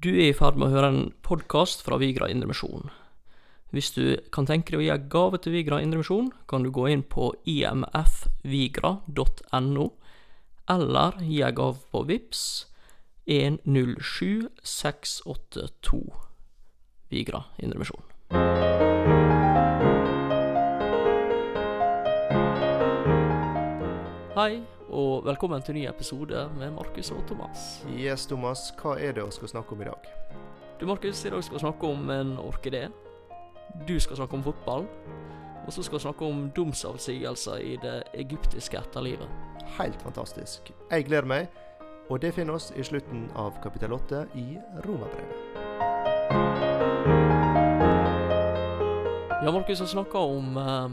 Du er i ferd med å høre en podkast fra Vigra Indremisjon. Hvis du kan tenke deg å gi en gave til Vigra Indremisjon, kan du gå inn på imfvigra.no, eller gi en gave på VIPS 107682 Vigra Indremisjon. Hei, og velkommen til en ny episode med Markus og Thomas. Yes, Thomas. Hva er det vi skal snakke om i dag? Du, Markus, i dag skal vi snakke om en orkidé. Du skal snakke om fotball. Og så skal vi snakke om domsavsigelser i det egyptiske etterlivet. Helt fantastisk. Jeg gleder meg, og det finner oss i slutten av kapittel 8 i Romerbrevet. Ja, Markus, vi snakka om eh,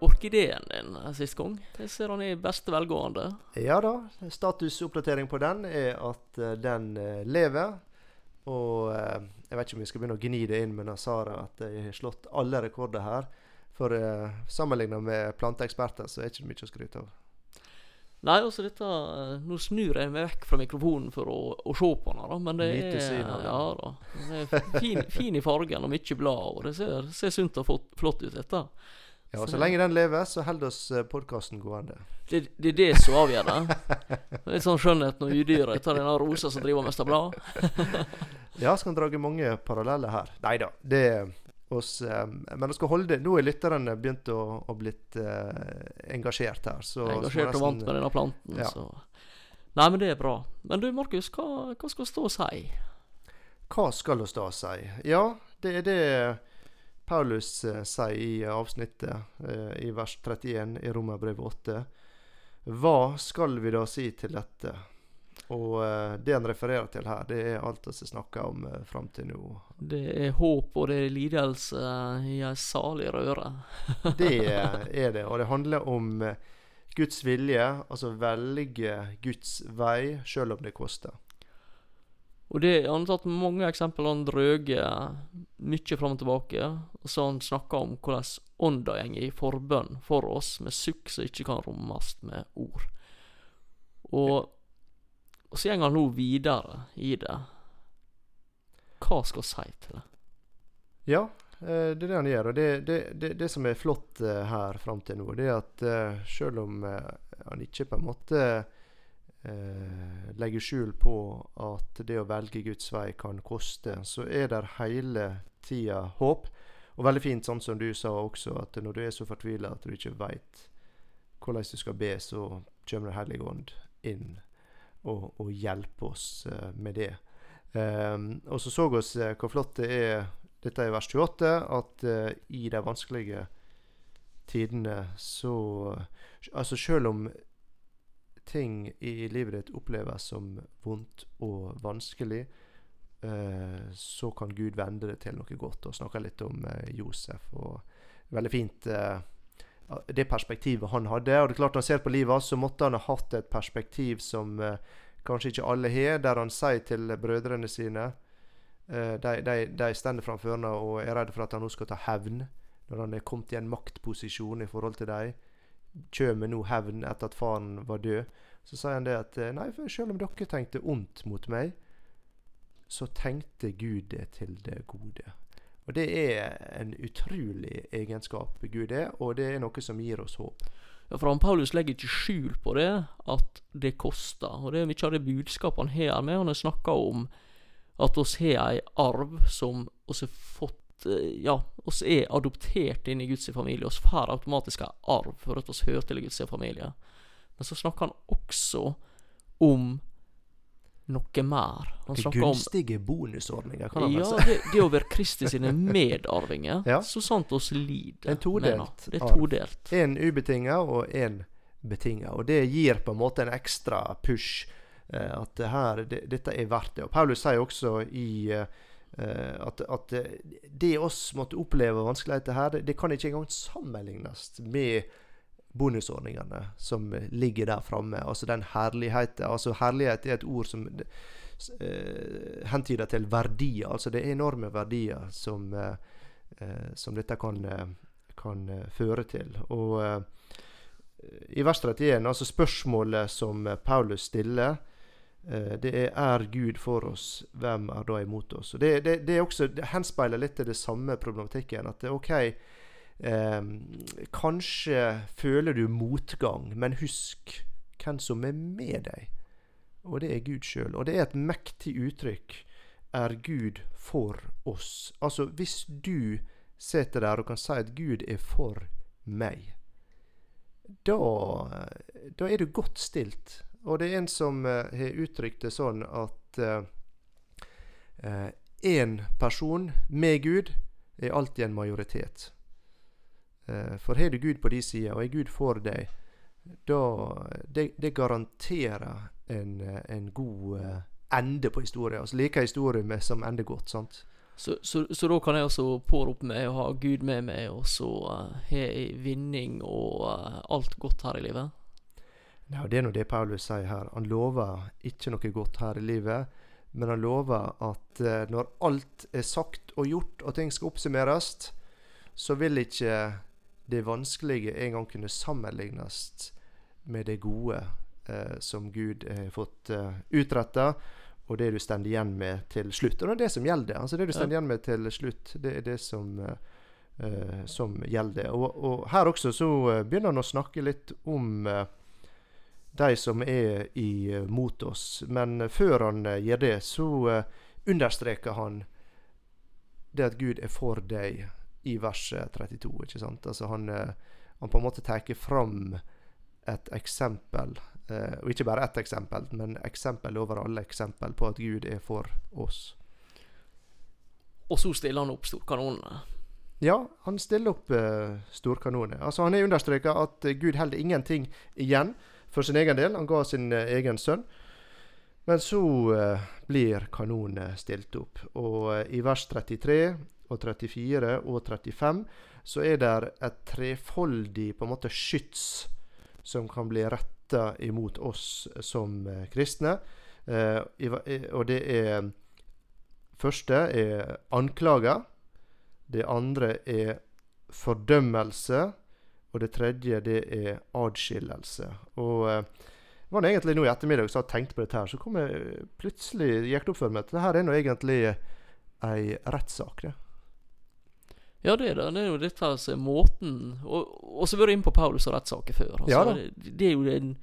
orkideen din eh, sist gang. Jeg ser er i beste velgående. Ja da. Statusoppdatering på den er at eh, den eh, lever. Og jeg vet ikke om vi skal begynne å gni det inn med Sara at jeg har slått alle rekorder her. For uh, sammenligna med planteeksperter, så er det ikke mye å skryte av. Nei, altså dette Nå snur jeg meg vekk fra mikrofonen for å, å se på den, da, men det er. Ja da. Det er fin, fin i fargen og mye blad, og det ser, ser sunt og flott, flott ut, dette. Ja, og Så lenge den lever, så holder oss podkasten gående. Det, det er det som avgjør det. Litt sånn skjønnheten og udyret tar denne rosa som driver og mister blad. Ja, skal dra mange paralleller her. Nei da. Det oss, eh, men vi skal holde det. Nå er lytterne begynt å, å blitt eh, engasjert her. Så er engasjert og vant med denne planten, ja. så Nei, men det er bra. Men du, Markus, hva, hva skal stå og si? Hva skal stå og si? Ja, det er det Paulus eh, sier i avsnittet eh, i vers 31 i Romerbrevet 8. Hva skal vi da si til dette? Og eh, det han refererer til her, det er alt vi snakker om eh, fram til nå. Det er håp og det er lidelse i ei salig røre. Det er det. Og det handler om eh, Guds vilje, altså velge Guds vei, sjøl om det koster. Og det Han har tatt mange eksempler. Han drøger mye fram og tilbake. Og så han snakka om hvordan ånda går i forbønn for oss, med sukk som ikke kan rommes med ord. Og, og så går han nå videre i det. Hva skal vi si til det? Ja, eh, det er det han gjør. Og det, det, det, det som er flott eh, her fram til nå, det er at selv om eh, han ikke på en måte eh, legger skjul på at det å velge Guds vei kan koste, så er det hele tida håp. Og veldig fint, sånn som du sa også, at når du er så fortvila at du ikke veit hvordan du skal be, så kommer Den hellige ånd inn og, og hjelper oss eh, med det. Um, og så så oss eh, hvor flott det er Dette er vers 28, at eh, i de vanskelige tidene så Altså selv om ting i livet ditt oppleves som vondt og vanskelig, eh, så kan Gud vende det til noe godt. Og snakke litt om eh, Josef. og Veldig fint eh, det perspektivet han hadde. Og det er klart han ser på livet, så måtte han ha hatt et perspektiv som kanskje ikke alle har, der han sier til brødrene sine De, de, de stender framfor ham og er redd for at han nå skal ta hevn. Når han er kommet i en maktposisjon i forhold til dem. Kommer nå hevn etter at faren var død. Så sier han det at eh, Nei, for selv om dere tenkte ondt mot meg, så tenkte Gud det til det gode. Og det er en utrolig egenskap Gud er, og det er noe som gir oss håp. Ja, for han Paulus legger ikke skjul på det, at det koster. Og det er mye av det budskapet han har med. Han har snakka om at oss har ei arv som oss har fått Ja, oss er adoptert inn i Guds familie. Oss får automatisk arv for at oss hører til Guds familie. Men så snakker han også om noe mer. Han snakker om gunstige bonusordninger, kan han ja, vel si. det, det å være Kristi sine medarvinger. Ja. Så sant oss lider. En todelt det. Er todelt. En ubetinga og en betinga. Og det gir på en måte en ekstra push. eh, at det her, det, dette er verdt det. Og Paulus sier også i eh, eh, at, at eh, det oss måtte oppleve vanskeligheter her, det, det kan ikke engang sammenlignes med bonusordningene som ligger der framme. Altså den herligheten. Altså herlighet er et ord som uh, hentyder til verdier. Altså det er enorme verdier som, uh, eh, som dette kan, eh, kan eh, føre til. Og eh, i vers 31, altså spørsmålet som eh, Paulus stiller, Eh, det er 'er Gud for oss, hvem er da imot oss'? Og Det, det, det også, det henspeiler litt til det samme problematikken. At det OK eh, Kanskje føler du motgang, men husk hvem som er med deg. Og det er Gud sjøl. Og det er et mektig uttrykk. Er Gud for oss? Altså, hvis du sitter der og kan si at Gud er for meg, da, da er du godt stilt. Og det er en som uh, har uttrykt det sånn at én uh, uh, person med Gud er alltid en majoritet. for har du Gud på din side, og er Gud for deg, da Det, det garanterer en, en god ende på historien. Altså like historie med, som ender godt. sant? Så, så, så, da kan jeg også pårope meg og ha Gud med meg, og så uh, har jeg vinning og uh, alt godt her i livet? Nei, Det er nå det Paulus sier her. Han lover ikke noe godt her i livet. Men han lover at uh, når alt er sagt og gjort, og ting skal oppsummeres, så vil ikke det vanskelige en gang kunne sammenlignes med det gode som Gud har fått eh, utretta og det du står igjen med til slutt. Og det er det som gjelder. Altså Det du står igjen med til slutt, det er det som, eh, som gjelder. Og, og, her også så begynner han å snakke litt om uh, de som er i, uh, oss. Men før han gjør det, så understreker han det at Gud er for deg i vers 32. ikke sant? Altså han, han på en måte tar fram et eksempel Eh, og ikke bare ett eksempel, men eksempel over alle eksempel på at Gud er for oss. Og så stiller han opp storkanonene. Ja, han stiller opp storkanoner. Altså, han har understreka at Gud holder ingenting igjen for sin egen del. Han ga sin uh, egen sønn. Men så uh, blir kanonene stilt opp. Og i vers 33 og 34 og 35 så er det et trefoldig på en måte skyts som kan bli rett retta imot oss som eh, kristne. Eh, og det er Første er anklager. Det andre er fordømmelse. Og det tredje det er adskillelse. Og eh, det var egentlig nå i ettermiddag så jeg tenkte på dette her, så kom jeg plutselig gikk det opp for meg at dette er nå egentlig ei rettssak. det. Ja, det er det. Det er jo dette som er måten Og så vært inn på Paulus og rettssaker før. Altså, ja, det, det, er jo den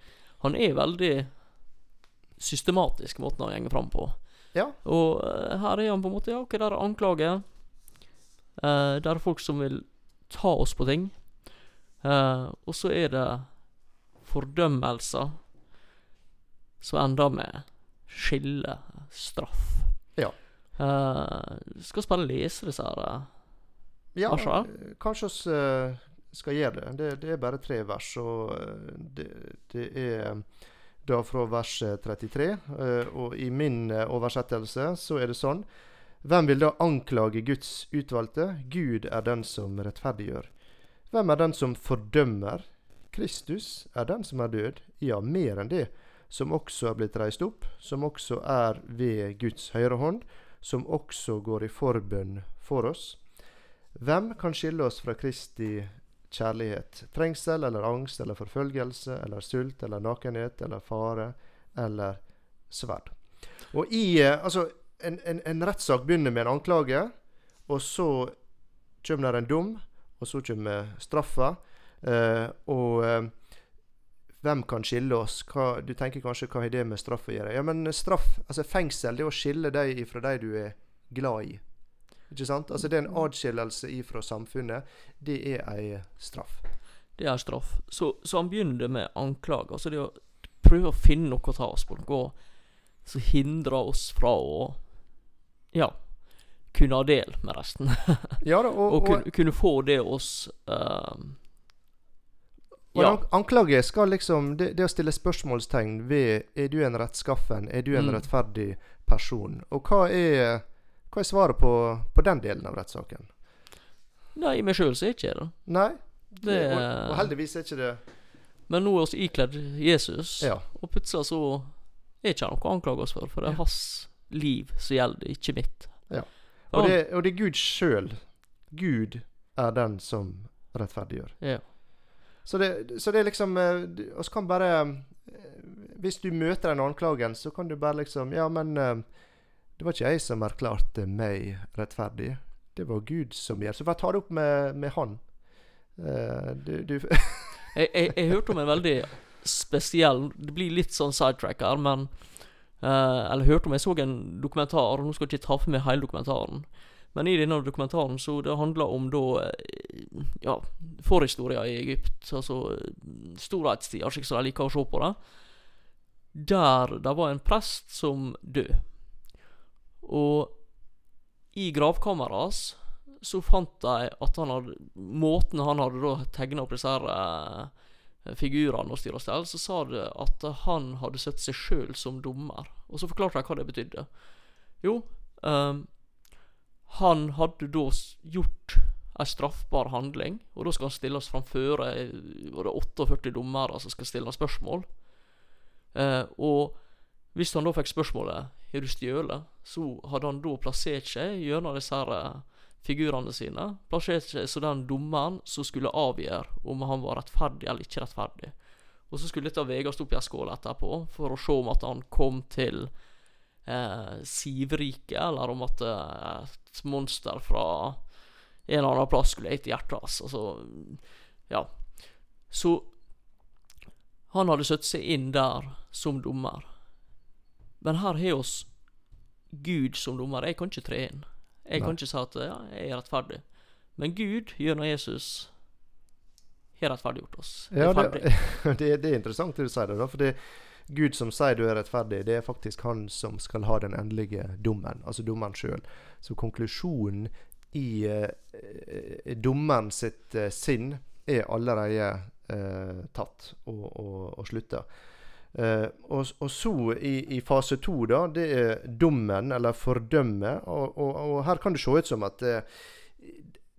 Han er veldig systematisk, måten han går fram på. Ja. Og uh, her er han på en måte Ja, ok, der er anklager. Uh, der er folk som vil ta oss på ting. Uh, og så er det fordømmelser som ender med skille, straff. Ja. Uh, skal bare lese disse her ja, Asha? kanskje vi skal gjøre det. det. det. er bare tre vers. Og uh, det, det, er da fra vers 33. Uh, eh, og i min oversettelse så er det sånn Hvem vil da anklage Guds utvalgte? Gud er den som rettferdiggjør. Hvem er den som fordømmer? Kristus er den som er død. Ja, mer enn det. Som også er blitt reist opp. Som også er ved Guds høyre hånd. Som også går i forbønn for oss. Hvem kan skille oss fra Kristi kjærlighet? Trengsel eller angst eller forfølgelse eller sult eller nakenhet eller fare eller sverd. Og i eh, Altså, en, en, en rettssak begynner med en anklage, og så kommer det en dom, og så kommer straffa. Eh, og eh, hvem kan skille oss? Hva, du tenker kanskje hva har det med straff å gjøre? Ja, men straff, altså fengsel, det er å skille deg fra de du er glad i. Ikke sant? Altså Det er en adskillelse ifra samfunnet. Det er ei straff. Det er straff. Så, så han begynner med anklager. Altså det å prøve å finne noe å ta oss på. Noe som hindrer oss fra å Ja kunne ha del med resten. ja da, og, og, kunne, kunne, få det oss uh, ja. Og anklage skal liksom det, det, å stille spørsmålstegn ved Er du en rettskaffen? Er du en mm. rettferdig person? Og hva er hva er svaret på, på den delen av rettssaken? Nei, i meg sjøl så er ikke det. Nei, det, og, og, heldigvis er ikke det Men nå er vi ikledd Jesus, ja. og plutselig så er ikke noe å anklage oss for, for det er hans liv som gjelder, ikke mitt. Ja. Og, det, og det er Gud sjøl. Gud er den som rettferdiggjør. Ja. Så det, så det er liksom Vi eh, kan bare eh, hvis du møter den anklagen, så kan du bare liksom Ja, men eh, det var ikke jeg som erklærte meg rettferdig. Det var Gud som gjør Så bare ta det opp med, med Han. Du, du Jeg, jeg, jeg hørte om en veldig spesiell Det blir litt sånn sidetrack her, men Eller hørte om Jeg så en dokumentar. Nå skal jeg ikke ta for meg hele dokumentaren. Men i denne dokumentaren så det handler om da eh, Ja, forhistoria i Egypt. Altså eh, storhetstida, slik som de liker å se på det. Der det var en prest som død. Og i gravkammeret hans så fant de at han hadde Måten han hadde da tegna opp disse her eh, figurene og styr og stell, så sa det at han hadde sett seg sjøl som dommer. Og så forklarte de hva det betydde. Jo, um, han hadde da gjort ei straffbar handling, og da skal han stilles framfor eh, var 48 dommere som skal stille spørsmål. Uh, og hvis han da fikk spørsmålet har du stjålet, så hadde han da plassert seg gjennom disse her figurene sine. Plassert seg som den dommeren som skulle avgjøre om han var rettferdig eller ikke rettferdig. Og så skulle dette veies opp i ei skål etterpå, for å se om at han kom til eh, Sivriket, eller om at eh, et monster fra en eller annen plass skulle ete hjertet hans. Altså, ja. Så han hadde satt seg inn der som dommer. Men her har oss Gud som dommer. Jeg kan ikke tre inn. Jeg kan ikke si at ja, jeg er rettferdig. Men Gud, gjennom Jesus, har rettferdiggjort oss. Det Ja, det, det, det er interessant det du sier det, da. For det Gud som sier du er rettferdig, det er faktisk han som skal ha den endelige dommen. Altså dommen sjøl. Så konklusjonen i eh, dommen sitt eh, sinn er allerede eh, tatt og, og, og slutta. Eh, og, og så i, i fase to, da, det er dommen, eller fordømme. Og, og, og her kan det se ut som at eh,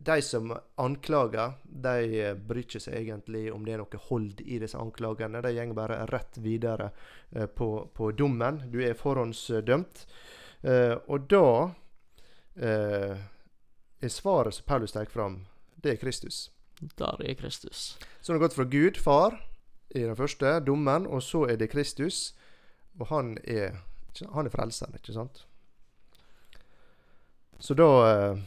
de som anklager, de eh, bryr ikke seg egentlig om det er noe hold i disse anklagene. De går bare rett videre eh, på, på dommen. Du er forhåndsdømt. Eh, og da eh, er svaret som Paulus tar fram, det er Kristus. Der er Kristus. Så det har gått fra Gud, far, i den første, dommen, og så er det Kristus. Og han er, han er frelseren, ikke sant? Så da eh,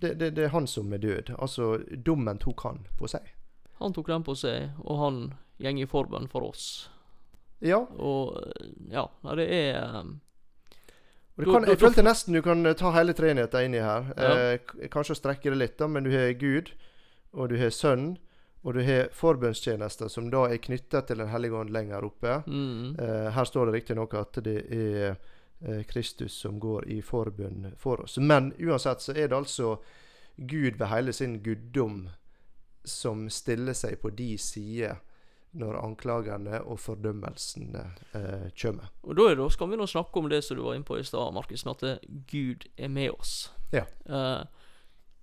det, det, det er han som er død. Altså, dommen tok han på seg. Han tok den på seg, og han gjeng i forbønn for oss. Ja. Og ja, nei, det er um, Og Da- kan, jeg følte nesten du kan eh, ta hele treenigheten inni her. Ja. Eh, kanskje strekke det litt, da, men du har Gud, og du har Sønnen, og du har forbønnstjenester, som da er knytta til Den hellige ånd lenger oppe. mm, Eh, her står det riktignok at det er eh, Kristus som går i forbønn for oss. Men uansett så er det altså Gud ved hele sin guddom som stiller seg på de sider når anklagene og fordømmelsene eh, kommer. Og da, det, skal vi nå snakke om det som du var inne på i stad, Markus, med at Gud er med oss. Ja. Eh,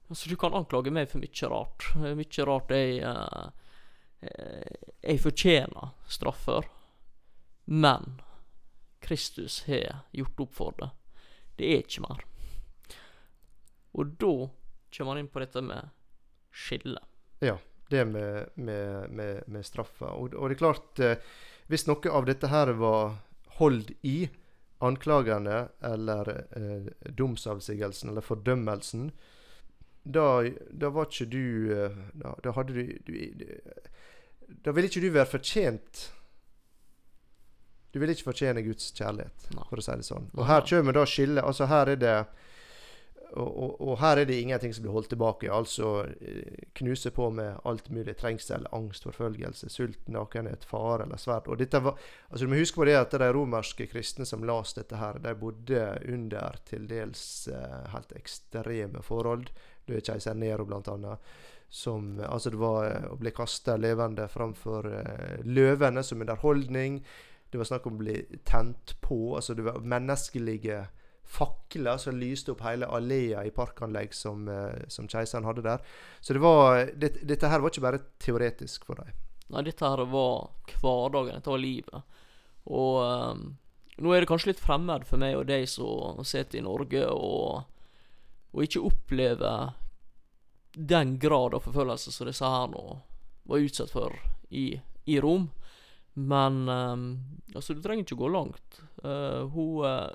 altså, du kan anklage meg for mye rart. Mye rart jeg eh, Jeg fortjener straffer. Men Kristus har gjort opp for det. Det er ikke mer. Og da kommer man inn på dette med skille. Ja, det med, med, med, med straffa. Og, og det er klart, eh, hvis noe av dette her var hold i anklagene eller eh, domsavsigelsen eller fordømmelsen, da, da var ikke du eh, Da, da hadde du, du Da ville ikke du være fortjent Du ville ikke fortjene Guds kjærlighet, Nei. for å si det sånn. Og her kommer da skillet. Altså her er det og, og, og her er det ingenting som blir holdt tilbake. Altså eh, knuse på med alt mulig trengsel, angst, forfølgelse, sult, nakenhet, fare eller sverd. Og dette var, altså Du må huske på det at de romerske kristne som las dette her, de bodde under til dels eh, helt ekstreme forhold. Du er keiser Nero, blant annet. Som, altså det var eh, å bli kasta levende framfor uh, løvene som underholdning. Det var snakk om å bli tent på. altså Det var menneskelige fakler som lyste opp hele allea i parkanlegg som, uh, som keiseren hadde der. Så det var, det, dette her var ikke bare teoretisk for dem. Nei, dette her var hverdagen, dette var livet. Og um, nå er det kanskje litt fremmed for meg og de som sitter i Norge og, og ikke oppleve den grad av forfølgelse som disse her nå var utsatt for i, i Rom. Men um, altså, du trenger ikke gå langt. Uh, hun uh,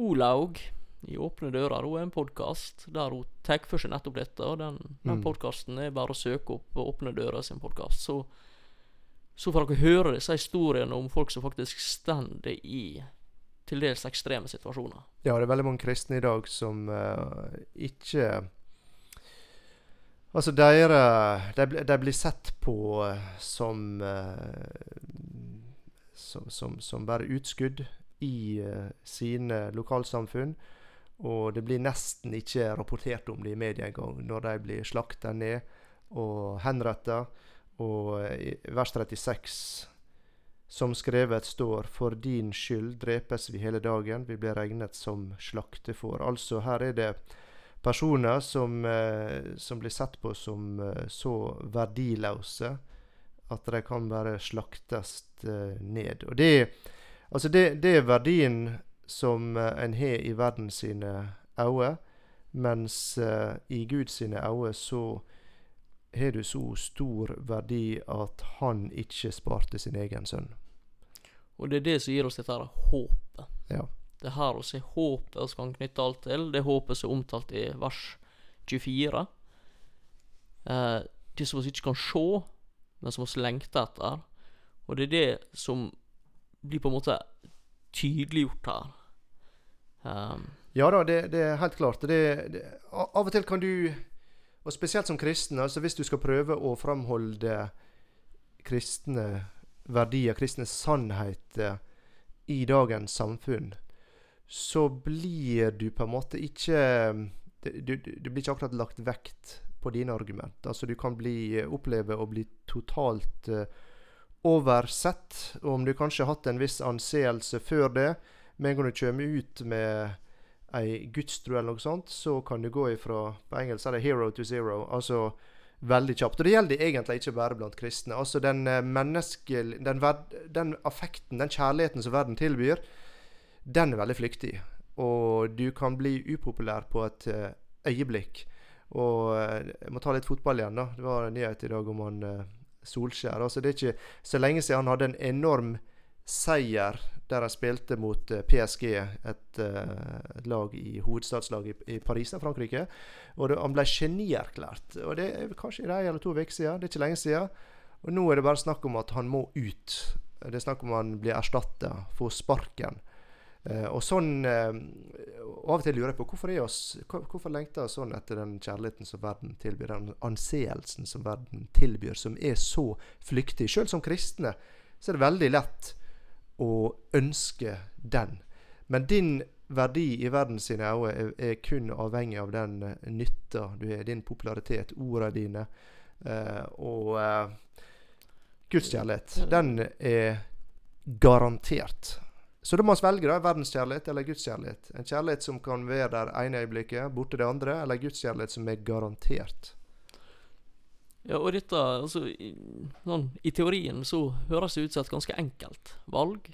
Olaug i Åpne dører hun er en podkast der hun tar for seg nettopp dette. Og den, den Mm. podkasten er bare å søke opp Åpne dører sin podkast. Så, så får dere høre disse historiene om folk som faktisk stender i til dels ekstreme situasjoner. Ja, det er veldig mange kristne i dag som uh, ikke Altså, dere de, de blir sett på eh, som, eh, som som, som bare utskudd i uh, sine lokalsamfunn. Og det blir nesten ikke rapportert om det i media engang, når de blir slakta ned og henretta. Og i vers 36 som skrevet står, for din skyld drepes vi hele dagen, vi blir regnet som slaktefår. Altså her er det personer som, eh, som blir sett på som eh, så verdiløse at de kan bare slaktes eh, ned. Og det, altså det, det er verdien som en har i verden sine øyne, mens i Gud sine øyne så har du så stor verdi at han ikke sparte sin egen sønn. Og det er det som gir oss dette her håpet. Ja. Det er her vi ser håpet vi kan knytte alt til. Det håpet som er omtalt i vers 24. Eh, det som vi ikke kan se, men som vi lengter etter. Og det er det som blir på en måte tydeliggjort her. Um, Ja da, det, det er helt klart. Det, det, av og til kan du, og spesielt som kristen, altså hvis du skal prøve å framholde kristne verdier, kristne sannheter i dagens samfunn, så blir du på en måte ikke du, du du blir ikke akkurat lagt vekt på dine argument. Altså du kan bli, oppleve å bli totalt uh, oversett. Og om du kanskje har hatt en viss anseelse før det, med en gang du kommer ut med ei gudstro eller noe sånt, så kan du gå ifra På engelsk er det 'hero to zero'. Altså veldig kjapt. Og det gjelder egentlig ikke bare blant kristne. Altså den menneskel... Den, den affekten, den kjærligheten som verden tilbyr, den er veldig flyktig. Og du kan bli upopulær på et eh, øyeblikk. Og eh, jeg må ta litt fotball igjen, da. Det var en nyhet i dag om han eh, Solskjær. Altså Det er ikke så lenge siden han hadde en enorm seier der han spilte mot eh, PSG, et, et lag i hovedstadslaget i, Paris, da, Frankrike. Og det, han ble genierklært. Og det er kanskje en eller to uker siden. Det er ikke lenge siden. Og nå er det bare snakk om at han må ut. Det er snakk om han blir erstatta, får sparken. Eh, og sånn og Av og til lurer jeg på hvorfor er oss Hvorfor lengter vi sånn etter den kjærligheten som verden tilbyr, den anseelsen som verden tilbyr, som er så flyktig? Selv som kristne så er det veldig lett å ønske den. Men din verdi i verden øyne er, er kun avhengig av den eh, nytta du har, din popularitet, ordene dine. eh, og eh, Guds kjærlighet, den er garantert. Så da må vi velge da, verdenskjærlighet eller gudskjærlighet. En kjærlighet som kan være der ene øyeblikket, borte det andre, eller gudskjærlighet som er garantert. Ja, og dette altså, i, sånn, I teorien så høres det ut som et ganske enkelt valg.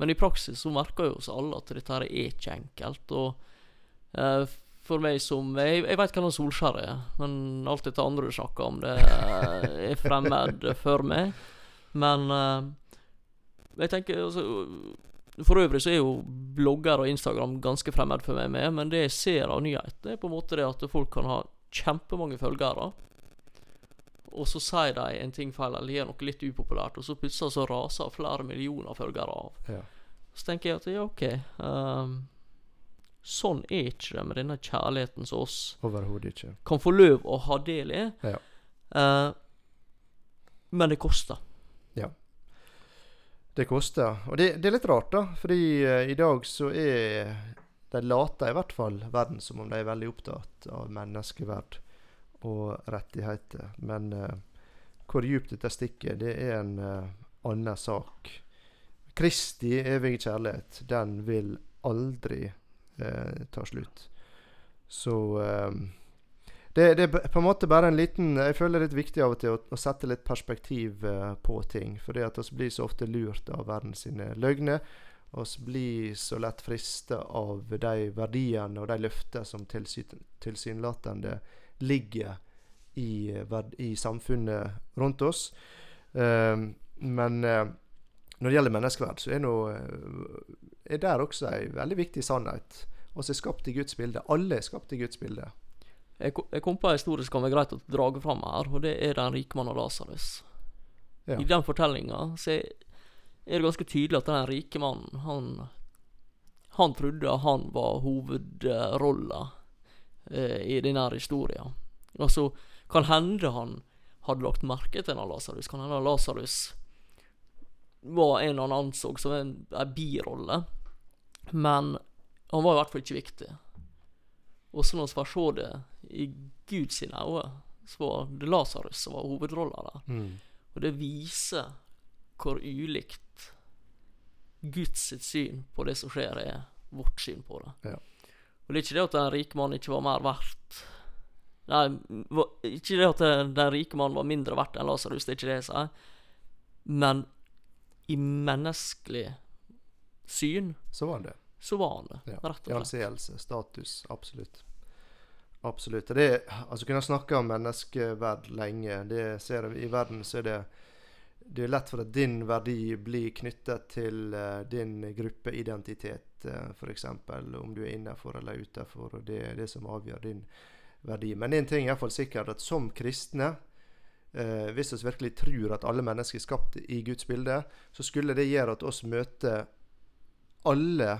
Men i praksis så merker jo oss alle at dette her er ikke enkelt. Og eh, for meg som Jeg, jeg veit hva en Solskjær er, men alt dette andre du snakker om, det eh, er fremmed for meg. Men eh, jeg tenker altså For øvrig så er jo blogger og Instagram ganske fremmed for meg med, men det jeg ser av nyhetene, er på en måte det at folk kan ha kjempemange følgere. Og så sier de en ting feil eller gjør noe litt upopulært, og så plutselig så raser flere millioner følgere av. Ja. Så tenker jeg at ja, OK um, Sånn er ikke det med denne kjærligheten som oss Overhodet ikke. kan få lov å ha del i. Ja. Uh, men det koster. Ja. Det koster. Og det, det er litt rart, da. Fordi uh, i dag så er De later i hvert fall verden som om de er veldig opptatt av menneskeverd og rettigheter. Men eh, hvor djupt dette stikker, det er en eh, annen sak. Kristi evige kjærlighet, den vil aldri eh, ta slutt. Så eh, det, det er på en måte bare en liten Jeg føler det er viktig av og til å, å sette litt perspektiv eh, på ting. For det at vi blir så ofte lurt av verden sine løgner. Vi blir så lett frista av de verdiene og de løftene som tilsyn- tilsynelatende ligger i, eh, i samfunnet rundt oss. Um, Men eh, når det gjelder menneskeverd, så er, noe, eh, er der også ei veldig viktig sannhet. Vi er skapt i Guds bilde. Alle er skapt i Guds bilde. Jeg, kom på en historie som kan være greit å dra fram her, og det er den rike mannen Lasarus. Ja. I den fortellinga så er det ganske tydelig at den rike mannen, han Han trodde han var hovedrolla eh, i denne historien historia. Altså, kan hende han hadde lagt merke til en Lasarus. Kan hende Lasarus var en han anså som en, en birolle. Men han var i hvert fall ikke viktig. Og så når vi får se det i Guds øyne, så var det Lasarus som var hovedrolla der. Mm. Og det viser hvor ulikt Guds syn på det som skjer, er vårt syn på det. Ja. Og det er ikke det at den rike mannen ikke var mer verdt Nei, ikke det at den, rike mannen var mindre verdt enn Lasarus, det er ikke det jeg sier. Men i menneskelig syn Så var det. så var han det, Ja. rett og I slett. anseelse, status. Absolutt. Absolutt. det Det, altså kunne snakke om menneskeverd lenge. Det ser jeg, I verden så er det det er lett for at din verdi blir knyttet til uh, din gruppeidentitet, f.eks. Om du er innenfor eller utenfor. og Det er det som avgjør din verdi. Men én ting er iallfall sikkert, at som kristne eh, Hvis vi virkelig tror at alle mennesker er skapt i Guds bilde, så skulle det gjøre at oss møter alle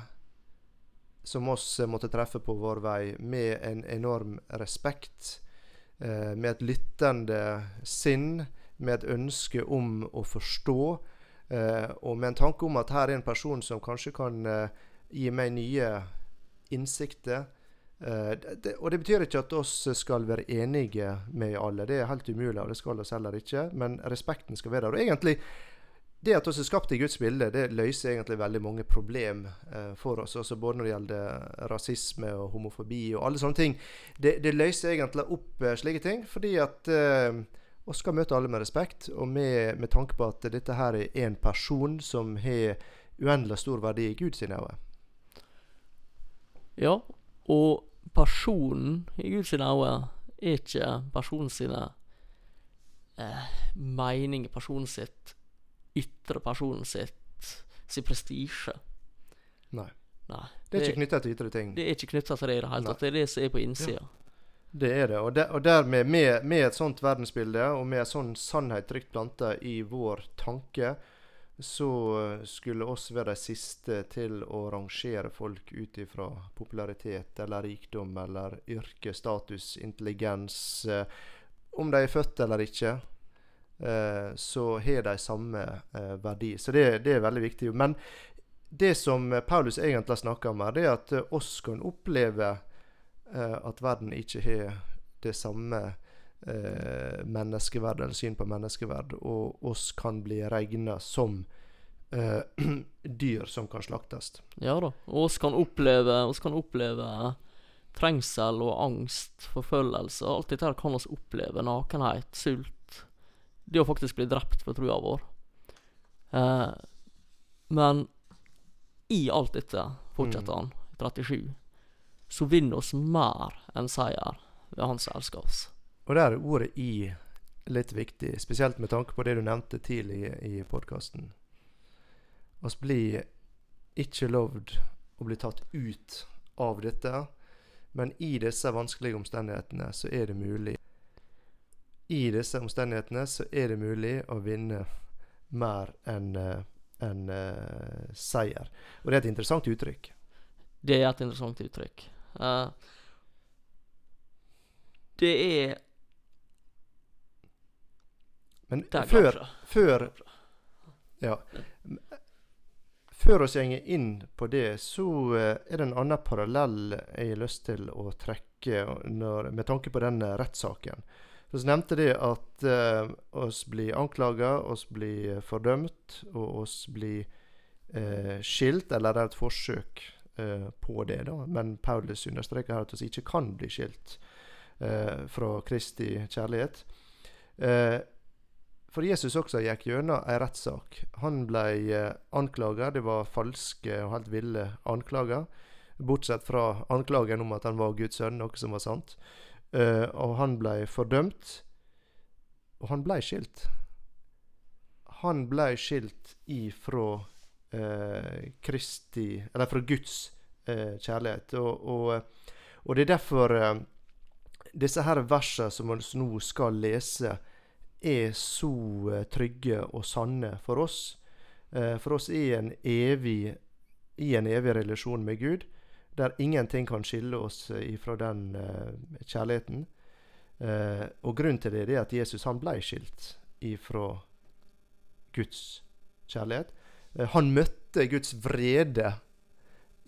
som oss måtte treffe på vår vei, med en enorm respekt, eh, med et lyttende sinn, med et ønske om å forstå, eh, og med en tanke om at her er en person som kanskje kan eh, gi meg nye innsikter. Uh, det, og det betyr ikke at oss skal være enige med alle, det er helt umulig, og det skal oss heller ikke, men respekten skal være der. Og egentlig det at oss er skapt i Guds bilde, det løser egentlig veldig mange problem uh, for oss. Også både når det gjelder rasisme og homofobi og alle sånne ting. Det, det løser egentlig opp uh, slike ting, fordi at vi skal møte alle med respekt, og med, med tanke på at dette her er en person som har uendelig stor verdi i Guds øyne. Ja, og personen i Guds øyne er ikke personen sine eh, mening, personen sitt ytre personen sitt sin prestisje. Nei. Nei. Det er ikke knyttet til ytre ting. det er ikke knytta til det i det hele tatt. Det er det som er på innsida. Det er det. Og, der, og dermed, med, med et sånt verdensbilde, og med en sånn sannhet trygt planta i vår tanke, så eh, skulle oss være de siste til å rangere folk ut ifra popularitet eller rikdom eller yrke, status, intelligens. eh, Om de er født eller ikke, eh, så har de samme verdi. Så det, det er veldig viktig. Men det som Paulus egentlig snakker om her, det er at oss kan oppleve at verden ikke har det samme eh, menneskeverd eller syn på menneskeverd, og oss kan bli regna som eh, dyr som kan slaktes. Ja da. Og oss kan oppleve oss kan oppleve trengsel og angst, forfølgelse. Alt dette her kan oss oppleve. Nakenhet, sult. Det å faktisk bli drept for trua vår. Eh, men i alt dette, fortsetter han, 37, så vinner oss mer enn seier ved Han som elsker oss. Og der er ordet 'i' litt viktig, spesielt med tanke på det du nevnte tidlig i podkasten. Vi blir ikke lovd å bli tatt ut av dette, men i disse vanskelige omstendighetene så er det mulig I disse omstendighetene så er det mulig å vinne mer enn en, enn, eh, seier. Og det er et interessant uttrykk. Det er et interessant uttrykk. Uh, det er Men før, før Ja. Før oss går inn på det, så eh, er det en annen parallell jeg har lyst til å trekke når, med tanke på denne rettssaken. Vi nevnte det at eh, oss blir anklaga, oss blir fordømt, og oss blir eh, skilt, eller det er et forsøk eh, på det. da. Men Paulus understreker her at oss ikke kan bli skilt eh, fra Kristi kjærlighet. Eh, for Jesus også gikk gjennom en rettssak. Han ble eh, anklaga. Det var falske og helt ville anklager. Bortsett fra anklagen om at han var Guds sønn, noe som var sant. Eh, og han ble fordømt. Og han ble skilt. han ble skilt ifra eh, Kristi Eller fra Guds eh, kjærlighet. Og, og, og, det er derfor eh, disse her versene som vi nå skal lese, er så eh, trygge og sanne for oss. Eh, for oss er en evig, i en evig relasjon med Gud, der ingenting kan skille oss ifra den kjærligheten. og grunnen til det er at Jesus han ble skilt ifra Guds kjærlighet. Eh, han møtte Guds vrede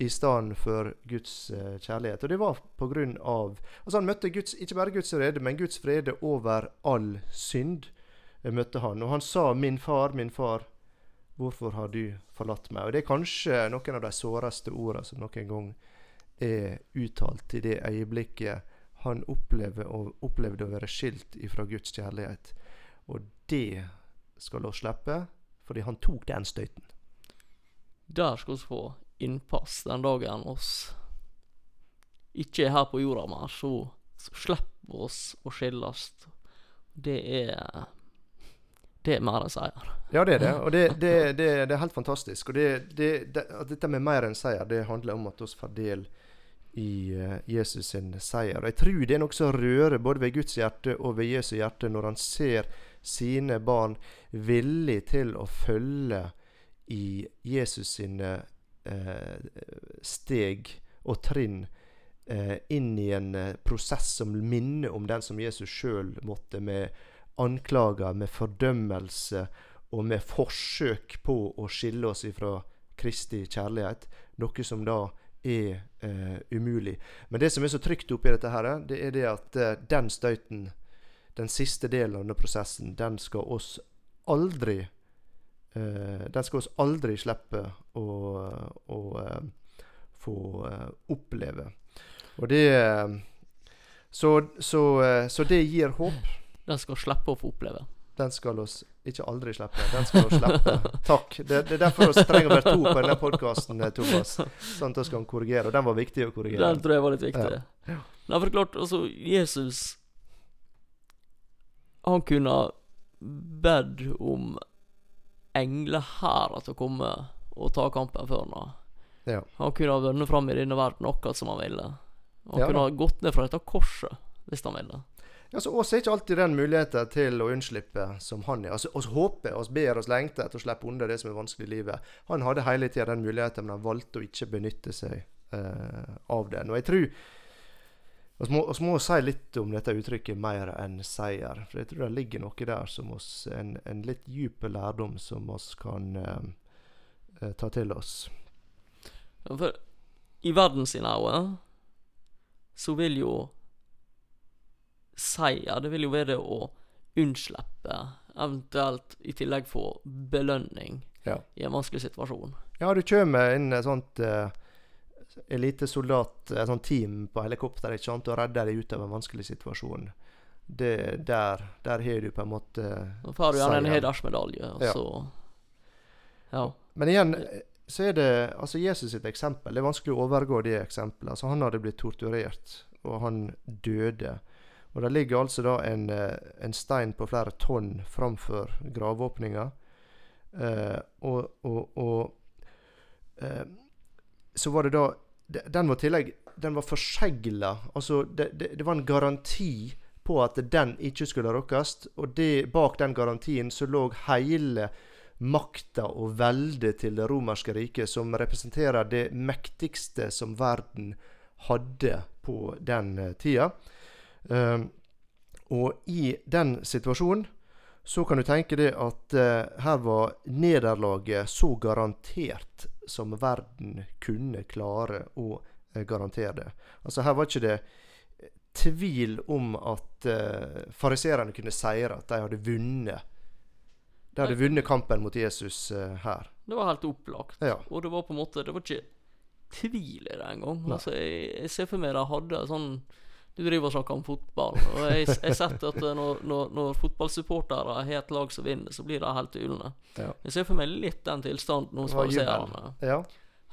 i stedet for Guds uh, kjærlighet. Og det var på grunn av Altså Han møtte Guds, ikke bare Guds frede, men Guds frede over all synd. Uh, møtte han. Og han sa 'Min far, min far, hvorfor har du forlatt meg?' Og Det er kanskje noen av de såreste ordene som noen gang er uttalt i det øyeblikket han opplevde, opplevde å være skilt ifra Guds kjærlighet. Og det skal vi slippe, fordi han tok den støyten. Der skal vi få innpass den dagen oss ikke er her på jorda mer, så, så slipper oss å skilles. Det er det er mer enn seier. Ja, det er det. Og det, det, det, det er helt fantastisk. Og dette med mer enn seier, det handler om at vi får del i uh, Jesus sin seier. Og Jeg tror det er noe som rører både ved Guds hjerte og ved Jesu hjerte når han ser sine barn villig til å følge i Jesus sine eh, steg og trinn eh, inn i en eh, prosess som minner om den som Jesus sjøl måtte, med anklager, med fordømmelse og med forsøk på å skille oss ifra Kristi kjærlighet. Noe som da er eh, umulig. Men det som er så trygt oppi dette, her, det er det at eh, den støyten, den siste delen av denne prosessen, den skal oss aldri eh, den skal oss aldri slippe å, å uh, få uh, oppleve. Og det så, så, så, det gir håp. Den skal slippe å få oppleve. Den skal oss ikke aldri slippe. Den skal oss slippe. Takk. Det, det, er derfor vi trenger å være to på denne podkasten, Thomas. Sånn at vi kan korrigere. Og den var viktig å korrigere. Den tror jeg var litt viktig. Ja. Nei, for klart, altså, Jesus Han kunne bedt om englehærer til å komme og ta kampen for ham. Ja. Han kunne ha vunnet fram i denne verden akkurat som han ville. Han ja, kunne ha gått ned fra dette korset hvis han ville. Ja, så oss er ikke alltid den muligheten til å unnslippe som han er. Altså, oss håper, oss ber, oss lengter etter å slippe unna det som er vanskelig i livet. Han hadde hele tida den muligheten, men han valgte å ikke benytte seg eh, av den. Og jeg tror vi må, må, si litt om dette uttrykket 'mer enn seier'. For jeg tror det ligger noe der som oss, en, en litt dyp lærdom som oss kan eh, eh, ta til oss. Ja, for i verden sine øyne så vil jo seier Det vil jo være det å unnslippe, eventuelt i tillegg få belønning ja. i en vanskelig situasjon. Ja, du kommer inn et sånt uh, elitesoldat, et sånt team på helikopter ikke sant, og redder deg ut av en vanskelig situasjon. Det, der, der har du på en måte Da får du gjerne en hedersmedalje, og ja. så Ja. Men igjen så er det altså Jesus sitt eksempel. Det er vanskelig å overgå det eksempelet. Altså Han hadde blitt torturert, og han døde. Og det ligger altså da en, eh, en stein på flere tonn framfor graveåpninga. Eh, og, og, og eh, så var det da Den var tillegg Den var forsegla. Altså, det, det, det, var en garanti på at den ikke skulle rokkes. Og det, bak den garantien så lå hele makta og veldet til det romerske riket, som representerer det mektigste som verden hadde på den uh, tida. Uh, og i den situasjonen så kan du tenke deg at uh, her var nederlaget så garantert som verden kunne klare å uh, garantere det. Altså Her var ikke det eh, tvil om at uh, fariserene kunne seire, at de hadde vunnet. De hadde vunnet kampen mot Jesus uh, her. Det var helt opplagt. Ja. Og det var på en måte Det var ikke tvil i det engang. Altså, jeg, jeg ser for meg de hadde sånn du driver og snakker om fotball. Og jeg har sett at eh, når, når, når fotballsupportere har et lag som vinner, så blir de helt ulne. Ja. Jeg ser for meg litt den tilstanden hos spalserende. Ja.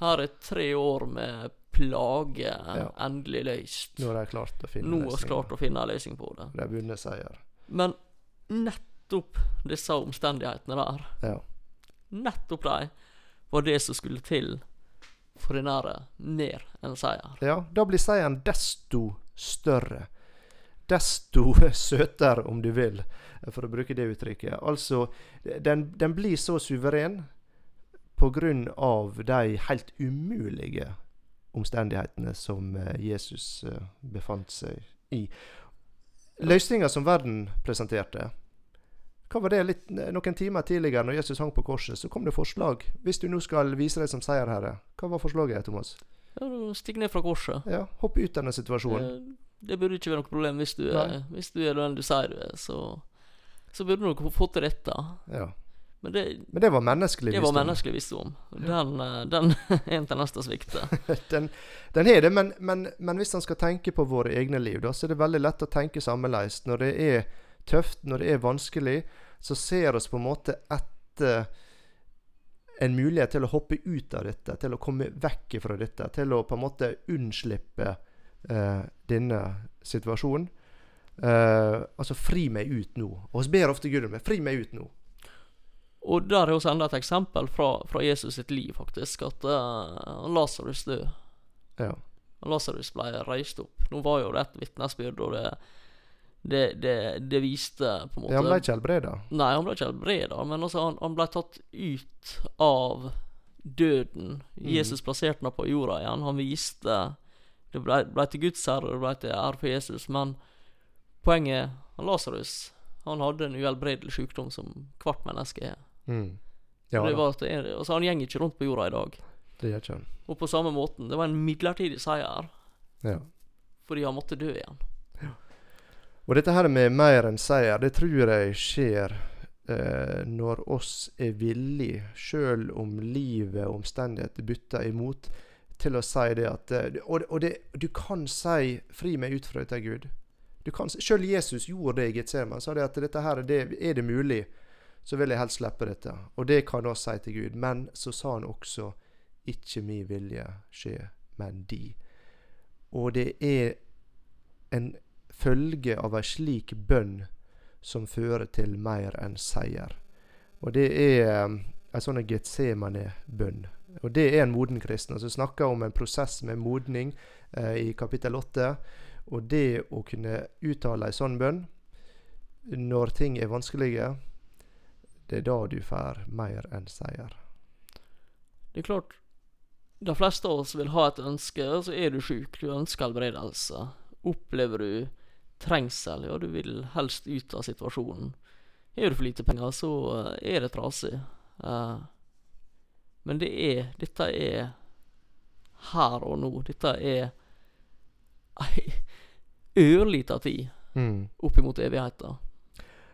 Her er tre år med plage ja. endelig løst. Nå har de klart å finne Nå har klart å finne en løsning på det. De har vunnet seier. Men nett nettopp disse omstendighetene der, Ja. nettopp de, var det som skulle til for å ære mer enn seier. ja. Da blir seieren desto større. Desto søtere, om du vil, for å bruke det uttrykket. Altså, den, den blir så suveren av de helt umulige omstendighetene som eh, Jesus eh, befant seg i. Løsninga som verden presenterte hva var det litt, Noen timer tidligere, når Jesus hang på korset, så kom det forslag. Hvis du nå skal vise deg som seierherre, hva var forslaget, Thomas? Ja, Stikk ned fra korset. Ja, Hopp ut denne situasjonen. Eh, Det burde ikke være noe problem hvis du er, hvis du er den du sier du er. Så, så burde du nok få til dette. Ja. Men det, Men det var menneskelig det var menneskelig visdom. Den, eh, den er en tendens til å svikte. den, den har det, men, men, men hvis en skal tenke på våre egne liv, da, så er det veldig lett å tenke sammenleis. Når det er tøft, når det er vanskelig, så ser oss på en måte etter en mulighet til å hoppe ut av dette, til å komme vekk fra dette, til å på en måte unnslippe eh, denne situasjonen. Eh, altså, fri meg ut nå. Og vi ber ofte Gud om det. Fri meg ut nå. Og der er også enda et eksempel fra, fra Jesus sitt liv, faktisk. At uh, Lasarus død. Ja. Lasarus ble reist opp. Nå var jo det et vitnesbyrd, og det, det, det, det viste på en måte Ja, Han ble ikke helbreda. Nei, han ble ikke helbreda, men altså, han, han ble tatt ut av døden. Mm. Jesus plasserte ham på jorda igjen. Han viste Det ble, ble til Guds herre, det ble til ære for Jesus, men poenget Lasarus han hadde en uhelbredelig sykdom som hvert menneske har. Mm. Ja, altså, han går ikke rundt på jorda i dag. det gjør ikke han. Og på samme måten, det var en midlertidig seier, Ja. fordi han måtte dø igjen. Og dette her med mer enn seier, det tror jeg skjer eh, når oss er villige, sjøl om livet og omstendigheter bytter imot, til å si det at eh, Og, og det, du kan si 'fri meg ut fra dette, Gud'. Du Sjøl Jesus gjorde det i Getseman. Sa det at dette her, det, er det mulig, så vil jeg helst slippe dette. Og det kan vi si til Gud. Men så sa han også 'ikke min vilje skje, men di'. Og det er en følge av ei slik bønn som fører til mer enn seier. Og det er um, ei sånn Getsemane-bønn. Og det er en moden kristen. Altså snakker om en prosess med modning eh, i kapittel 8. Og det å kunne uttale ei sånn bønn når ting er vanskelige, det er da du får mer enn seier. Det er klart, de fleste av oss vil ha et ønske. så er du sjuk, du ønsker helbredelse. Opplever du trengsel, ja, du vil helst ut av situasjonen. Har du for lite penger, så eh, er det trasig. Eh, men det er Dette er her og nå. Dette er ei ørlita tid Mm. opp imot evigheten.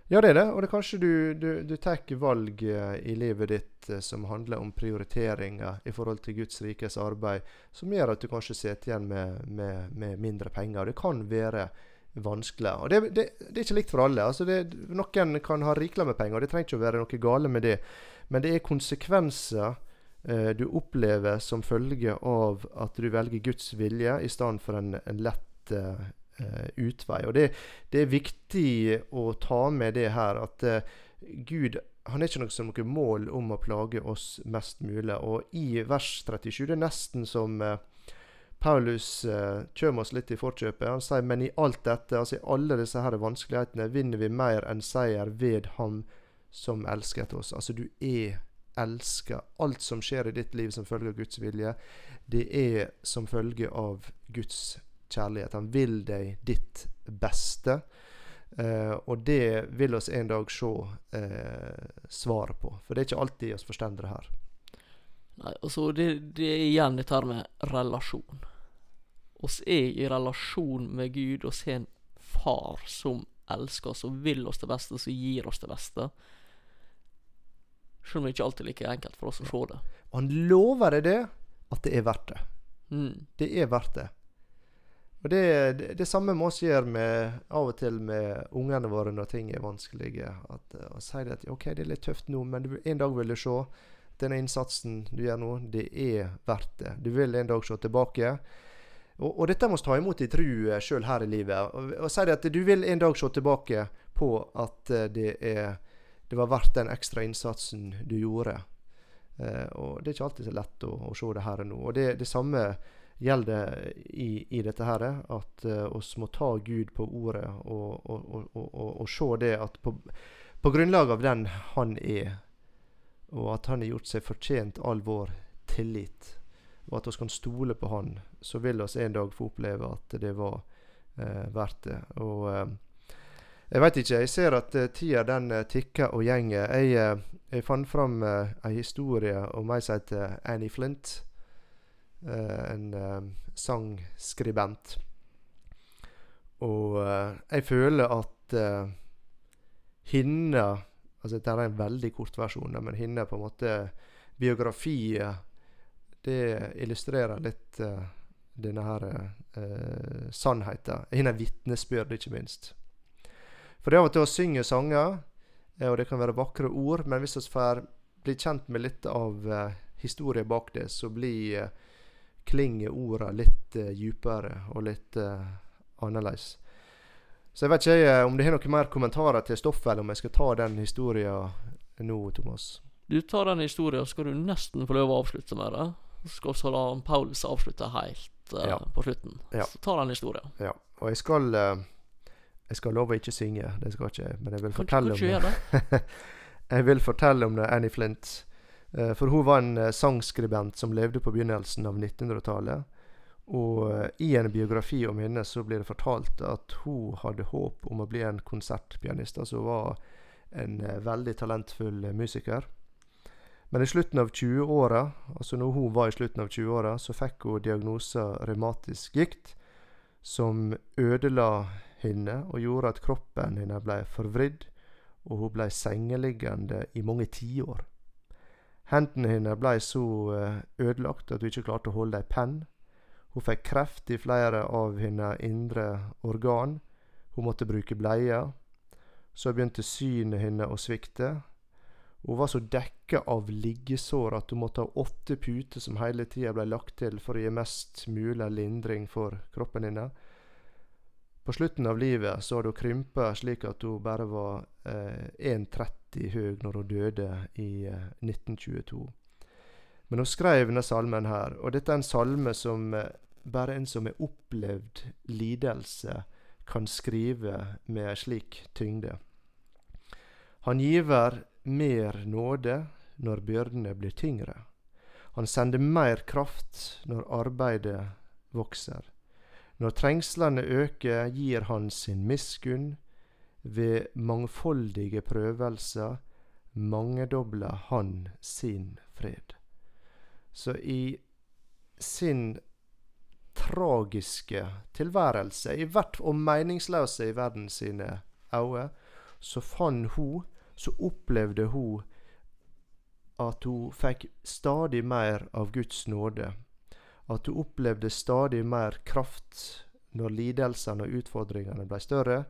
Ja, det er det. Og det er kanskje du, du, du tar valg eh, i livet ditt som handler om prioriteringer i forhold til Guds rikes arbeid, som gjør at du kanskje sitter igjen med, med, med mindre penger. Det kan være vanskelig. Og det, det, det er ikke likt for alle. Altså det, noen kan ha rikelig med penger, og det trenger ikke å være noe gale med det. Men det er konsekvenser eh, du opplever som følge av at du velger Guds vilje i stedet for en, en lett eh, utvei. Og det er viktig å ta med det her at eh, Gud han er ikke noe som noe mål om å plage oss mest mulig. Og i vers 37, det er nesten som eh, Paulus eh, kommer oss litt i forkjøpet. Han sier men i alt dette, altså i alle disse her vanskelighetene, vinner vi mer enn seier ved Ham som elsket oss. Altså du er elska. Alt som skjer i ditt liv som følge av Guds vilje, det er som følge av Guds kjærlighet. Han vil deg ditt beste. Eh, og det vil oss en dag se eh, svaret på. For det er ikke alltid oss forstår det her. Nei, altså det, det er igjen dette her med relasjon. Oss er i relasjon med Gud, oss har en far som elsker oss og vil oss det beste, som gir oss det beste. Selv om det ikke alltid er like enkelt for oss å se det. Og han lover deg det, at det er verdt det. Mm. Det er verdt det. Og det, det, det samme må vi gjøre med, av og til med ungene våre når ting er vanskelige. At, å si det at OK, det er litt tøft nå, men du, en dag vil du se denne innsatsen du gjør nå, det er verdt det. Du vil en dag se tilbake. Og, og dette må vi ta imot i tru sjøl her i livet. Og, og si at du vil en dag se tilbake på at uh, det er det var verdt den ekstra innsatsen du gjorde. Eh, og det er ikke alltid så lett å, å se det her og nå. Og det, det samme gjelder i, i, dette her, at uh, oss må ta Gud på ordet og, og, og, og se det at på, på, grunnlag av den han er, og at han har gjort seg fortjent all vår tillit, og at vi kan stole på han, så vil vi en dag få oppleve at det var eh, verdt det. Og eh, jeg veit ikke. Jeg ser at eh, tida den uh, tikker og gjenger. Jeg, uh, jeg fant fram eh, ei historie om ei som heter Annie Flint. en sangskribent. Og jeg føler at henne, Altså dette er en veldig kort versjon, men henne på en måte biografi Det illustrerer litt denne her sannheten. Denne vitnesbyrd, ikke minst. For det av og til å synge sanger, eh, og det kan være vakre ord, men hvis vi får bli kjent med litt av uh, historien bak det, så blir uh, klinger ordene litt uh, djupere og litt uh, annerledes. Så jeg vet ikke om det er noen mer kommentarer til stoffet, eller om jeg skal ta den historien nå, Thomas. Du tar den historien, skal du nesten få lov å avslutte med det. Skal også la Paulus avslutte helt uh, ja. på slutten. Ja. Så ta han historien. Ja, og jeg skal jeg skal love å ikke synge, det skal ikke jeg, men jeg vil kan fortelle om det. jeg vil fortelle om det, Annie Flint. Uh, for hun var en uh, sangskribent som levde på begynnelsen av 1900-tallet. Og uh, i en biografi om henne så blir det fortalt at hun hadde håp om å bli en konsertpianist. Altså hun var en veldig talentfull musiker. Men i slutten av 20-åra, altså når hun var i slutten av 20-åra, så fikk hun diagnosen revmatisk gikt, som ødela henne og gjorde at kroppen hennes ble forvridd, og hun ble sengeliggende i mange tiår. Hendene hennes ble så eh, ødelagt at hun ikke klarte å holde ei penn. Hun fikk kreft i flere av hennes indre organ. Hun måtte bruke bleier. Så begynte synet hennes å svikte. Hun var så dekka av liggesår at hun måtte ha åtte puter som hele tida ble lagt til for å gi mest mulig lindring for kroppen hennes. På slutten av livet så hadde hun krympa slik at hun bare var eh, 1,30 høy når hun døde i eh, 1922. Men hun skrev denne salmen her, og dette er en salme som eh, bare en som har opplevd lidelse, kan skrive med slik tyngde. Han giver mer nåde når byrdene blir tyngre. Han sender mer kraft når arbeidet vokser. Når trengslene øker, gir han sin miskunn. Ved mangfoldige prøvelser mangedobler han sin fred. Så i sin tragiske tilværelse, i hvert og meningsløse i verden sine øyne, så fant hun, så opplevde hun at hun fikk stadig mer av Guds nåde at hun opplevde stadig mer kraft når lidelsene og utfordringene ble større.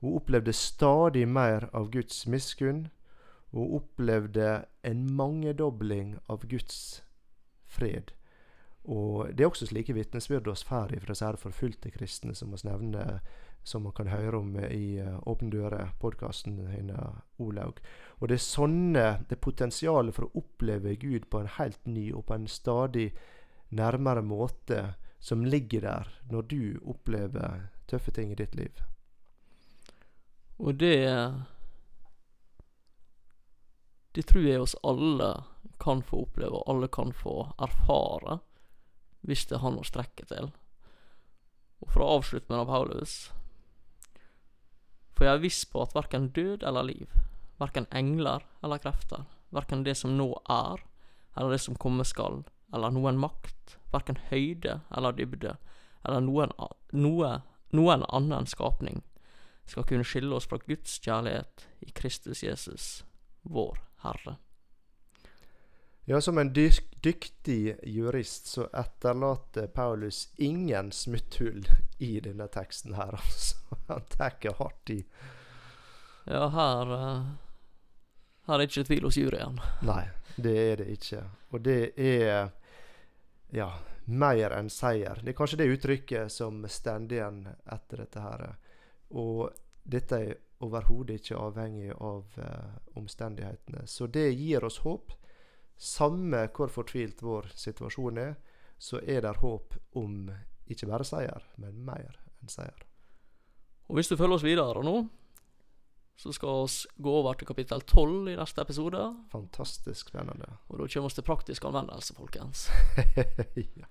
Hun opplevde stadig mer av Guds miskunn. Hun opplevde en mangedobling av Guds fred. Og Det er også slike vitnesbyrd vi får fra disse forfulgte kristne, som vi nevner, som man kan høre om i uh, Åpne dører-podkasten hennes, Olaug. Og det er sånne, det potensialet for å oppleve Gud på en helt ny og på en stadig nærmere måte som ligger der når du opplever tøffe ting i ditt liv. Og det Det tror jeg oss alle kan få oppleve, og alle kan få erfare, hvis det er han å strekke til. Og for å avslutte med Paulus For jeg er viss på at verken død eller liv, verken engler eller krefter, verken det som nå er, eller det som komme skal, eller noen makt, verken høyde eller dybde, eller noen, noe, noen annen skapning, skal kunne skille oss fra Guds kjærlighet i Kristus Jesus, vår Herre. Ja, som en dyk, dyktig jurist så etterlater Paulus ingen smutthull i denne teksten her, altså. Han tar hardt i. Ja, her uh, Her er ikke tvil hos juryen. Nei, det er det ikke. Og det er ja, mer enn seier. Det er kanskje det uttrykket som står igjen etter dette her. Og dette er overhodet ikke avhengig av uh, omstendighetene. Så det gir oss håp. Samme hvor fortvilt vår situasjon er, så er det håp om ikke bare seier, men mer enn seier. Og hvis du følger oss videre nå, så skal vi gå over til kapittel 12 i neste episode. Fantastisk spennende. Og da kommer vi til praktisk anvendelse, folkens. ja.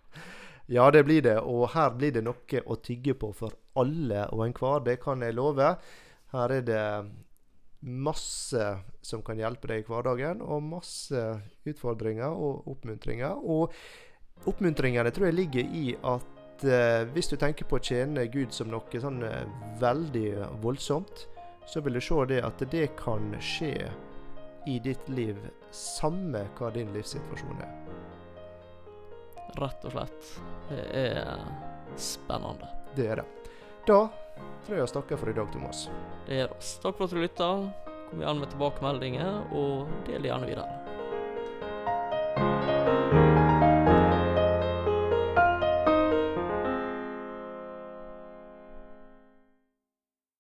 ja, det blir det. Og her blir det noe å tygge på for alle og enhver. Det kan jeg love. Her er det masse som kan hjelpe deg i hverdagen, og masse utfordringer og oppmuntringer. Og oppmuntringene tror jeg ligger i at eh, hvis du tenker på å tjene Gud som noe sånn eh, veldig voldsomt, så vil du se det at det kan skje i ditt liv, samme hva din livssituasjon er. Rett og slett. Det er spennende. Det er det. Da tror jeg vi takker for i dag, Thomas. Det gjør oss. Takk for at du lytta. Kom gjerne med tilbakemeldinger, og del gjerne videre.